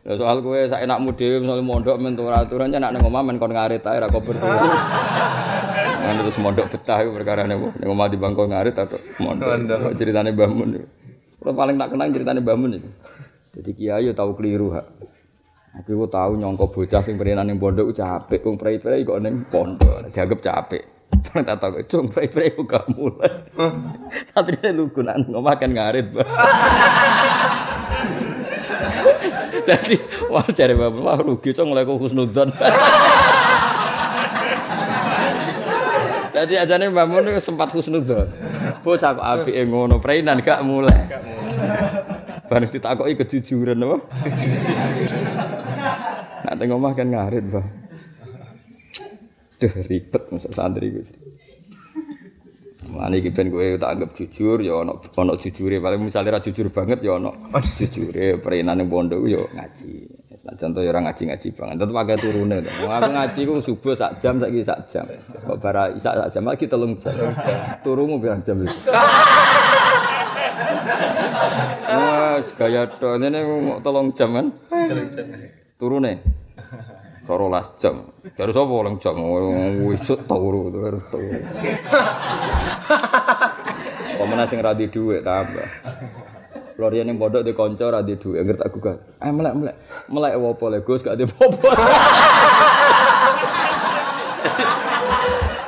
Ya soal kowe sak enakmu dhewe misale mondok men aturan nek nang omah men kon ngarit ae ra kober. Kan terus mondok betah iku perkara ne ning omah di bangko ngarit atau mondok. Ceritane Mbah Mun. Kulo paling tak kenang ceritane Mbah Mun itu. Jadi kiai tahu keliru hak. Aku tahu nyongko bocah sing perenan ning pondok capek, wong prei-prei kok ning pondok, dianggap capek. Tak tahu cung prei-prei buka mulai. Satrine lugu nang makan ngarit. Jadi wah cari bapak wah rugi cung mulai kok husnudzon. Jadi ajane Mbak Mun sempat husnudzon. Bocah kok apike ngono, preinan gak mulai. Bareng ditakoki kejujuran apa? Nak tengok omah kan ngarit, Bang. Duh ribet masa santri gue. Mane iki ben kowe tak anggap jujur ya ana ana jujure paling misale ra jujur banget ya ana jujure perenan ning pondok ya ngaji. Nah, contoh orang ngaji-ngaji banget, tetep pakai turune. Wong aku ngaji ku subuh sak jam saiki sak jam. Kok bara isak sak jam lagi telung jam. Turumu pirang jam iki? Wah, gaya to ngene mau telung jam kan? Turune. Sorolas jam. Karo sapa telung jam? Wis turu harus turu. Pemenang sing ra di dhuwit tambah. Florian yang bodoh di konco ra di dhuwit ngerti tak gugat. Eh melek melek. Melek apa le Gus gak di apa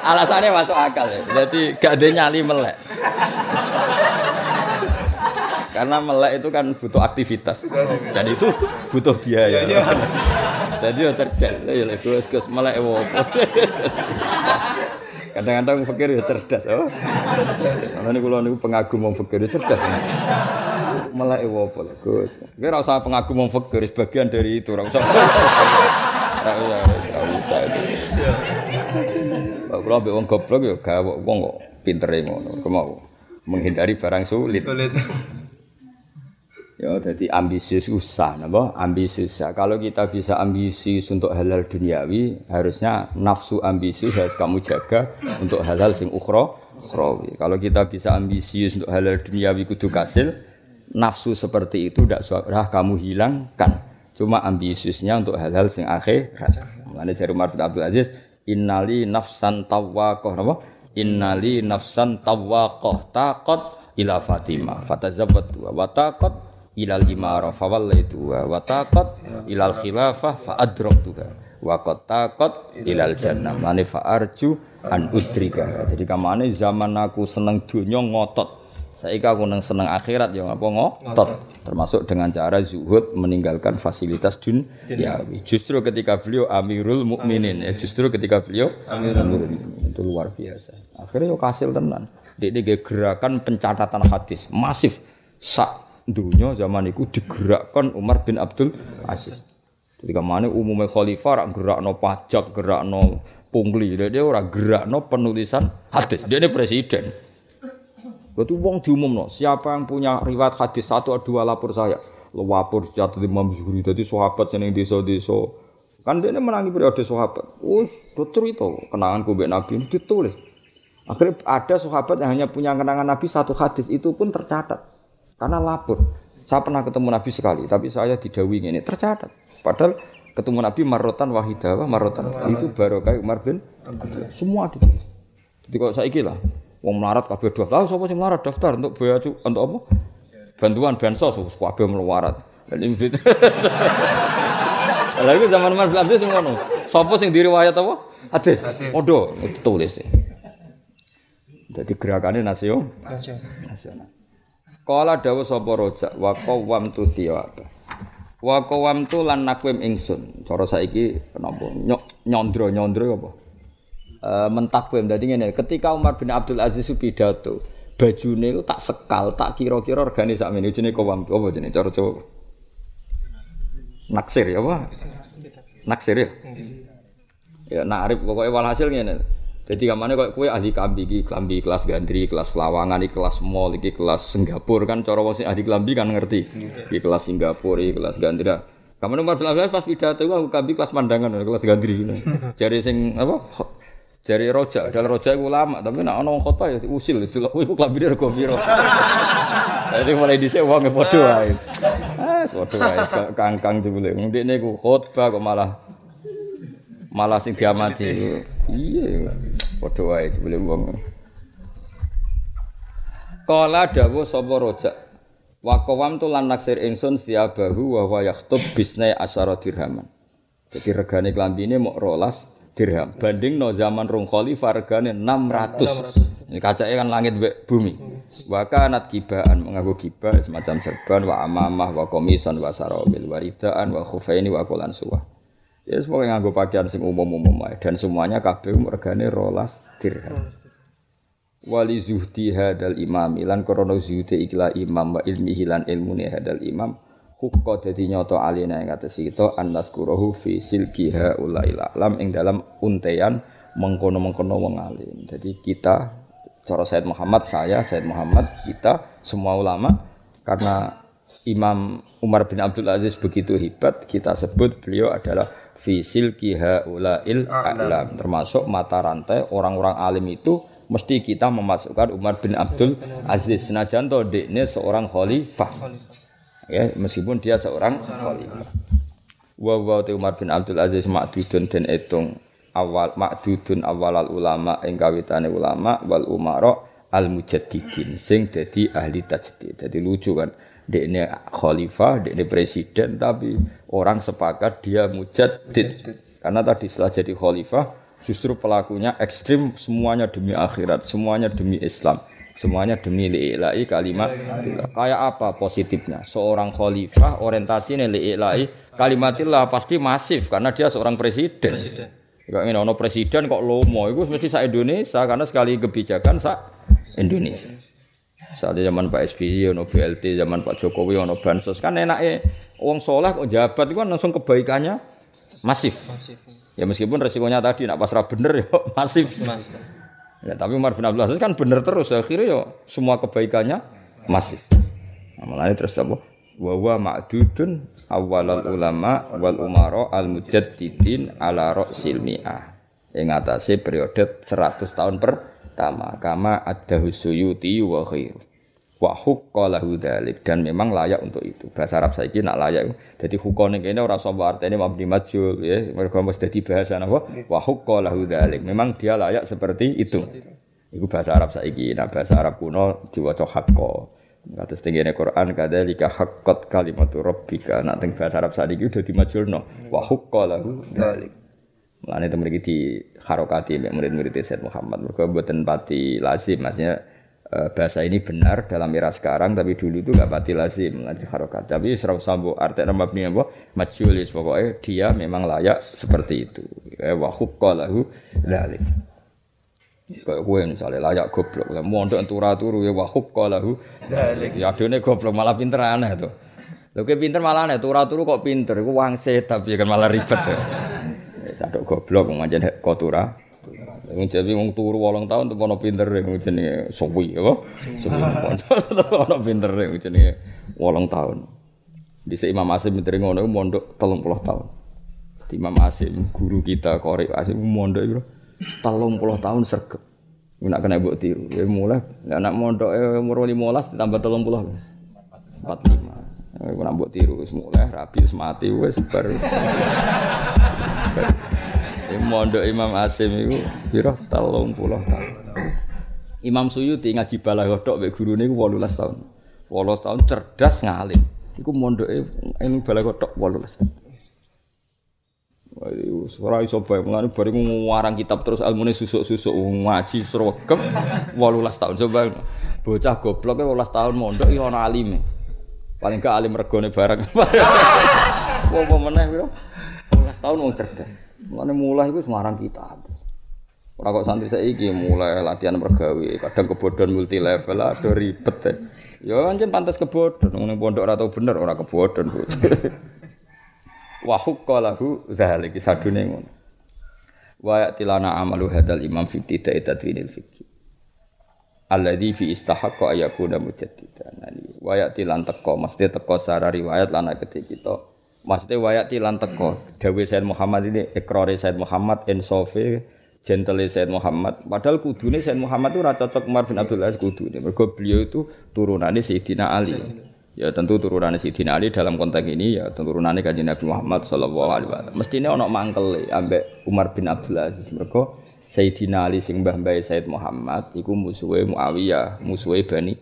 Alasannya masuk akal ya. Jadi gak ada nyali melek. Karena melek itu kan butuh aktivitas dan itu butuh biaya. Jadi ya cerdas. Ya lek Gus Gus melek apa Kadang-kadang pikir ya cerdas, oh. Karena ini kalau niku pengagum mau pikir cerdas. Ewo apa lah, Gus. Kira usah pengagum mau pikir, bagian dari itu, ora usah. Ora usah, ora usah. Kalau ambek wong goblok ya gak wong kok pintere ngono. Kemau menghindari barang sulit. Sulit. Ya, jadi ambisius usah, napa? Ambisius. usah. Kalau kita bisa ambisius untuk halal duniawi, harusnya nafsu ambisius harus kamu jaga untuk halal sing ukhra, ukhrawi. Kalau kita bisa ambisius untuk halal duniawi kudu kasil, nafsu seperti itu tidak sudah kamu hilangkan. Cuma ambisiusnya untuk hal-hal sing akhirat. Mulane dari Umar bin Abdul Aziz, innali nafsan tawwaqah, napa? Innali nafsan tawwaqah taqat ila Fatimah fatazawwat wa taqat ilal imara fawallaitu wa taqat ilal khilafah fa adraktuha wa qad taqat ilal jannah. Mane fa arju an udrika. Jadi kamane zaman aku seneng donya ngotot. Saiki aku nang seneng akhirat ya ngapa ngotot. Termasuk dengan cara zuhud meninggalkan fasilitas dunia. justru ketika beliau amirul mukminin ya justru ketika beliau amirul mukminin. Itu luar biasa. Akhirnya yo kasil tenan. Dia gerakan pencatatan hadis. Masif. Sak dunia zaman itu digerakkan Umar bin Abdul Aziz. Jadi ke mana umumnya khalifah rak gerak no pajak, gerak no pungli, dia, dia orang gerak no penulisan hadis. Dia ini presiden. Itu wong diumum no. Siapa yang punya riwayat hadis satu atau dua lapor saya. Lo lapor jatuh di Imam Zuhri. Jadi sahabat seneng desa-desa. Kan dia ini menangi periode sahabat. Us, betul itu kenangan kubek Nabi ditulis. Akhirnya ada sahabat yang hanya punya kenangan Nabi satu hadis itu pun tercatat. Karena lapor. Saya pernah ketemu Nabi sekali, tapi saya didawi ini tercatat. Padahal ketemu Nabi marotan wahidah, marotan itu baru kayak Umar bin semua ditulis. Jadi kalau saya lah, wong melarat kabeh daftar, siapa sih melarat daftar untuk biaya untuk apa? Bantuan bansos, kabeh melarat. Lalu zaman Umar bin Abdul ngono. Sapa sing diriwayat apa? Hadis. Odo tulis. Jadi gerakannya nasional. Nasional. Kala dawuh sapa rojak wa qawam tu thiyaba. Wa qawam tu lan nakwim ingsun. Cara saiki napa nyondro-nyondro apa? E, mentakwim dadi ngene, ketika Umar bin Abdul Aziz pidato, bajune itu tak sekal, tak kira-kira regane sakmene jenenge qawam apa jenenge cara Jawa. Naksir ya apa? Naksir ya. Ya narif pokoknya walhasil ngene. Jadi kamane kok kue ahli kambi iki, kelas gandri, kelas Pelawangan, iki kelas mall, iki kelas Singapura kan cara wong ahli kambi kan ngerti. Iki kelas Singapura, iki kelas gandri. Umar bin Abdul pas pidato aku kambi kelas pandangan, kelas gandri. Jari sing apa? Jari roja, dal roja iku lama, tapi nek ana wong khotbah ya usil itu iku klambi rego piro. Jadi mulai dhisik wong padha wae. Ah, padha wae kangkang jebule. Ndekne ku khotbah kok malah malah sing diamati. Iya, padha wae jebule wong. Kala dawuh sapa rojak. Wa qawam tu lan naksir ingsun siabahu wa wa yaktub bisnai asyara dirhaman. Jadi regane klambine mok rolas dirham. Banding no zaman rong khalifah regane 600. Ini kacake kan langit mbek bumi. Wa kanat kibaan menganggo kibah semacam serban wa amamah wa komisan wa sarawil waridaan wa khufaini wa qulan suwah. Ya semoga nganggo pakaian sing umum-umum dan semuanya kabeh regane rolas dirham. Wali zuhdi hadal imam lan krana zuhdi ikla imam wa ilmi hilan ilmune hadal imam hukka dadi nyata alina ing atas kita annaskurahu fi silkiha ulail alam ing dalam untean mengkono-mengkono wong alim. Jadi kita cara Said Muhammad, saya Said Muhammad, kita semua ulama karena Imam Umar bin Abdul Aziz begitu hebat, kita sebut beliau adalah fisil kiha ulail a'lam. Termasuk mata rantai orang-orang alim itu mesti kita memasukkan Umar bin Abdul Aziz. Senajan to dekne seorang khalifah. Ya, meskipun dia seorang khalifah. Wa wa Umar bin Abdul Aziz makdudun dan etung awal makdudun awalal ulama ing kawitane ulama wal umara al mujaddidin sing dadi ahli tajdid. Jadi lucu kan. Dekne khalifah, dekne presiden tapi orang sepakat dia mujaddid. Karena tadi setelah jadi khalifah justru pelakunya ekstrim semuanya demi akhirat, semuanya demi Islam. Semuanya demi li'ilai kalimat Kayak apa positifnya? Seorang khalifah orientasinya li'ilai kalimatillah pasti masif karena dia seorang presiden. presiden. Kok ngene ono presiden kok lomo iku mesti sak Indonesia karena sekali kebijakan sak Indonesia. Saat zaman Pak SBY ono BLT, zaman Pak Jokowi ono bansos kan enaknya wong soleh kok jabat itu kan langsung kebaikannya masif. masif. Ya meskipun resikonya tadi nak pasrah bener ya masif. masif. Ya, tapi Umar bin Abdul Aziz kan bener terus akhirnya ya semua kebaikannya masif. Nah, malah terus apa? Wa wa ma'dudun awalal ulama wal umaro al mujaddidin ala ra'sil mi'ah. Yang atasnya periode 100 tahun pertama kama ada husuyuti wa khairu wa huqqalahu dzalik dan memang layak untuk itu. Bahasa Arab saiki nak layak. Jadi hukone kene ora sapa artine mabni majul ya, mergo mesti dadi bahasa napa? Wa huqqalahu dzalik. Memang dia layak seperti itu. Iku bahasa Arab saiki. Nah, bahasa Arab kuno diwaca haqqo. Kados tengene Quran kadzalika haqqat kalimatu rabbika. Nak teng bahasa Arab saiki udah dimajulno. Wa huqqalahu dzalik. Mulane temen iki di harokati murid-murid Said Muhammad. Mergo mboten pati lazim. Maksudnya Eh, bahasa ini benar dalam era sekarang tapi dulu itu gak pati lazim nanti harokat tapi serau sambo artinya mabni apa? Majulis pokoknya dia memang layak seperti itu. Eh, wa lahu dalik kayak gue misalnya layak goblok. Mondok entura turu ya wa lahu dalik ya adone goblok malah pinter aneh tuh. Lho pinter malah aneh tura turu kok pinter. Iku wangse tapi kan malah ribet ya. Sadok goblok ngajen kotura Wong Jawi wong turu 8 tahun tuh ono pinter wong jenenge Sowi apa? Sowi. Ono pinter wong jenenge 8 tahun. Di Imam Asim pinter ngono mondok 30 tahun. Di Imam Asim guru kita Korek Asim mondok itu 30 tahun sergap. Nak kena mbok tiru. Ya mulai anak mondok umur 15 ditambah 30. 45. Ya nak mbok tiru wis mulai rapi wis mati wis bar. mondok Imam Asim itu piro telung puluh tahun. Imam Suyuti ngaji balaghah mek gurune iku 18 tahun. 18 tahun cerdas ngalim. Iku mondoke ing balaghah tok 18 tahun. Waduh, ora iso bae mulane bareng ngarang kitab terus ilmune susuk-susuk ngaji sregep 18 tahun coba. Bocah goblok 18 tahun mondok ya ana alime. Paling gak alim regone bareng. Apa meneh piro? 18 tahun wong cerdas. Mulane mulai itu semarang kita. Ora kok santri saiki mulai latihan mergawe, kadang kebodohan multi level ada ribet ya. Ya anjen pantas kebodohan, ngene pondok ora tau bener ora kebodohan. Wa hukka lahu zalika sadune ngono. Wa tilana amalu hadal imam fi tidai tadwinil fikih. Alladzi fi istahaqqa ayakuna mujaddidan. Wa tilan teko, mesti teko secara riwayat lana ketika kita Maksudnya wayati lan teko. Dawe Said Muhammad ini ikrari Said Muhammad insofi gentle Said Muhammad. Padahal kudune Said Muhammad itu rata cocok Umar bin Abdul Aziz kudune. Mergo beliau itu turunannya Sayyidina Ali. Ya tentu turunannya Sayyidina Ali dalam konteks ini ya turunannya kanjeng Nabi Muhammad sallallahu alaihi wasallam. Mestine ana mangkel ambek Umar bin Abdul Aziz. Mergo Sayyidina Ali sing mbah mbahe Said Muhammad iku musuhe Muawiyah, musuhe Bani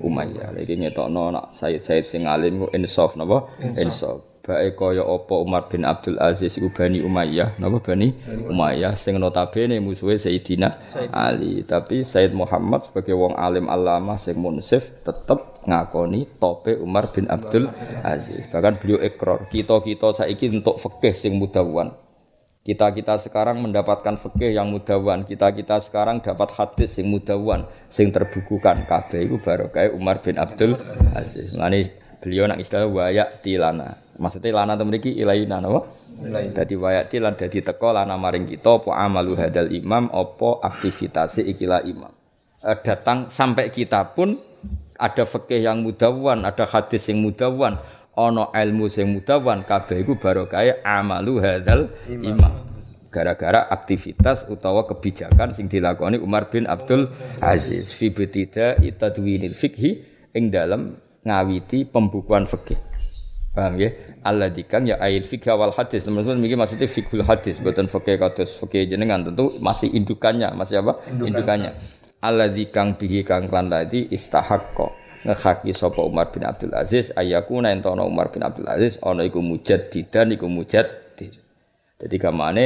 Umayyah. Lagi ngetokno nak Said Said sing alim ku insaf napa? Insaf bae kaya apa Umar bin Abdul Aziz iku Bani Umayyah. Napa Bani Umayyah. Sing notabene musuhe Sayyidina Ali. Tapi Said Muhammad sebagai wong alim alama sing munsif tetep ngakoni tope Umar bin Abdul Aziz. Bahkan beliau ekor kita-kita saiki untuk fikih sing mudawan. Kita-kita sekarang mendapatkan fikih yang mudawan. Kita-kita sekarang dapat hadis sing mudawan sing terbukukan. Kabeh iku barokah Umar bin Abdul Aziz. Ngene beliau nak istilah wayak tilana. Maksudnya lana temen iki ilaina napa? Dadi wayak tilan dadi teko lana maring kita apa amalu hadal imam apa aktivitas ikilah imam. E, datang sampai kita pun ada fikih yang mudawan, ada hadis yang mudawan, ana ilmu sing mudawan, kabeh iku barokah amalu hadzal imam. Gara-gara aktivitas utawa kebijakan sing dilakoni Umar bin Abdul Aziz fi betida itadwinil fikhi ing dalam ngawiti pembukuan fikih. Paham ya? Allah dikang ya ayat fikih wal hadis. Teman-teman mikir maksudnya fikul hadis, bukan fikih kados fikih jenengan tentu masih indukannya, masih apa? Indukannya. Allah dikang bihi kang klan tadi istahakko ngehaki sapa Umar bin Abdul Aziz ayakuna entono Umar bin Abdul Aziz ana iku mujaddidan iku mujaddid. Jadi kamane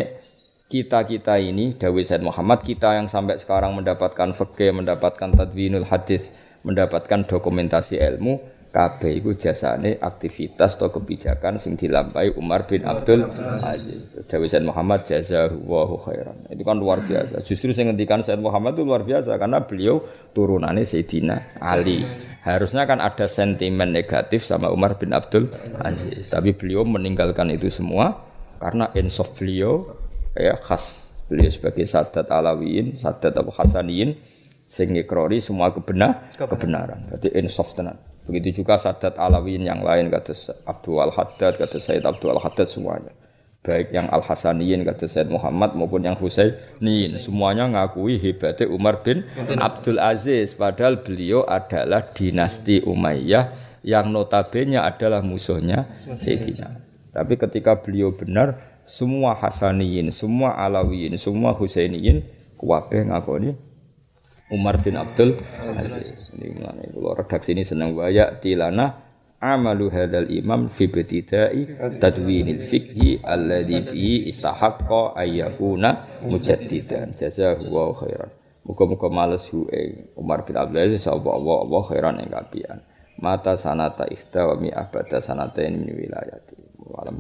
kita-kita ini Dawi Said Muhammad kita yang sampai sekarang mendapatkan fikih, mendapatkan tadwinul hadis, mendapatkan dokumentasi ilmu kabeh iku jasane aktivitas atau kebijakan sing dilampahi Umar bin Abdul Aziz. Dawi Said Muhammad jazakallahu khairan. Itu kan luar biasa. Justru sing ngendikan Said Muhammad itu luar biasa karena beliau turunannya Sayyidina Ali. Harusnya kan ada sentimen negatif sama Umar bin Abdul Aziz, tapi beliau meninggalkan itu semua karena insaf beliau ya khas beliau sebagai sadat alawiyin, sadat abu hasaniyin sing ngikrori semua kebenar kebenaran. Berarti insaf tenan. Begitu juga sadat alawiyin yang lain kata Abdul Al Haddad, kata Said Abdul Al Haddad semuanya. Baik yang Al Hasaniyin kata Said Muhammad maupun yang Husainin semuanya ngakui hebatnya Umar bin Abdul Aziz padahal beliau adalah dinasti Umayyah yang notabene adalah musuhnya Sayyidina. Tapi ketika beliau benar semua Hasaniyin, semua Alawiyin, semua Husainiyin kuwabe ngakoni Umar bin Abdul Aziz. Ini mengenai kalau redaksi ini senang waya tilana amalu hadal imam fi betidai tadwinil fikhi alladhi bi istahaqqa ayyakuna mujaddidan. Jazakallahu khairan. Muga-muga males hu Umar bin Abdul Aziz Allah Allah Allah khairan ing kapian mata sanata ikhta wa mi abada sanata ini wilayati. Walam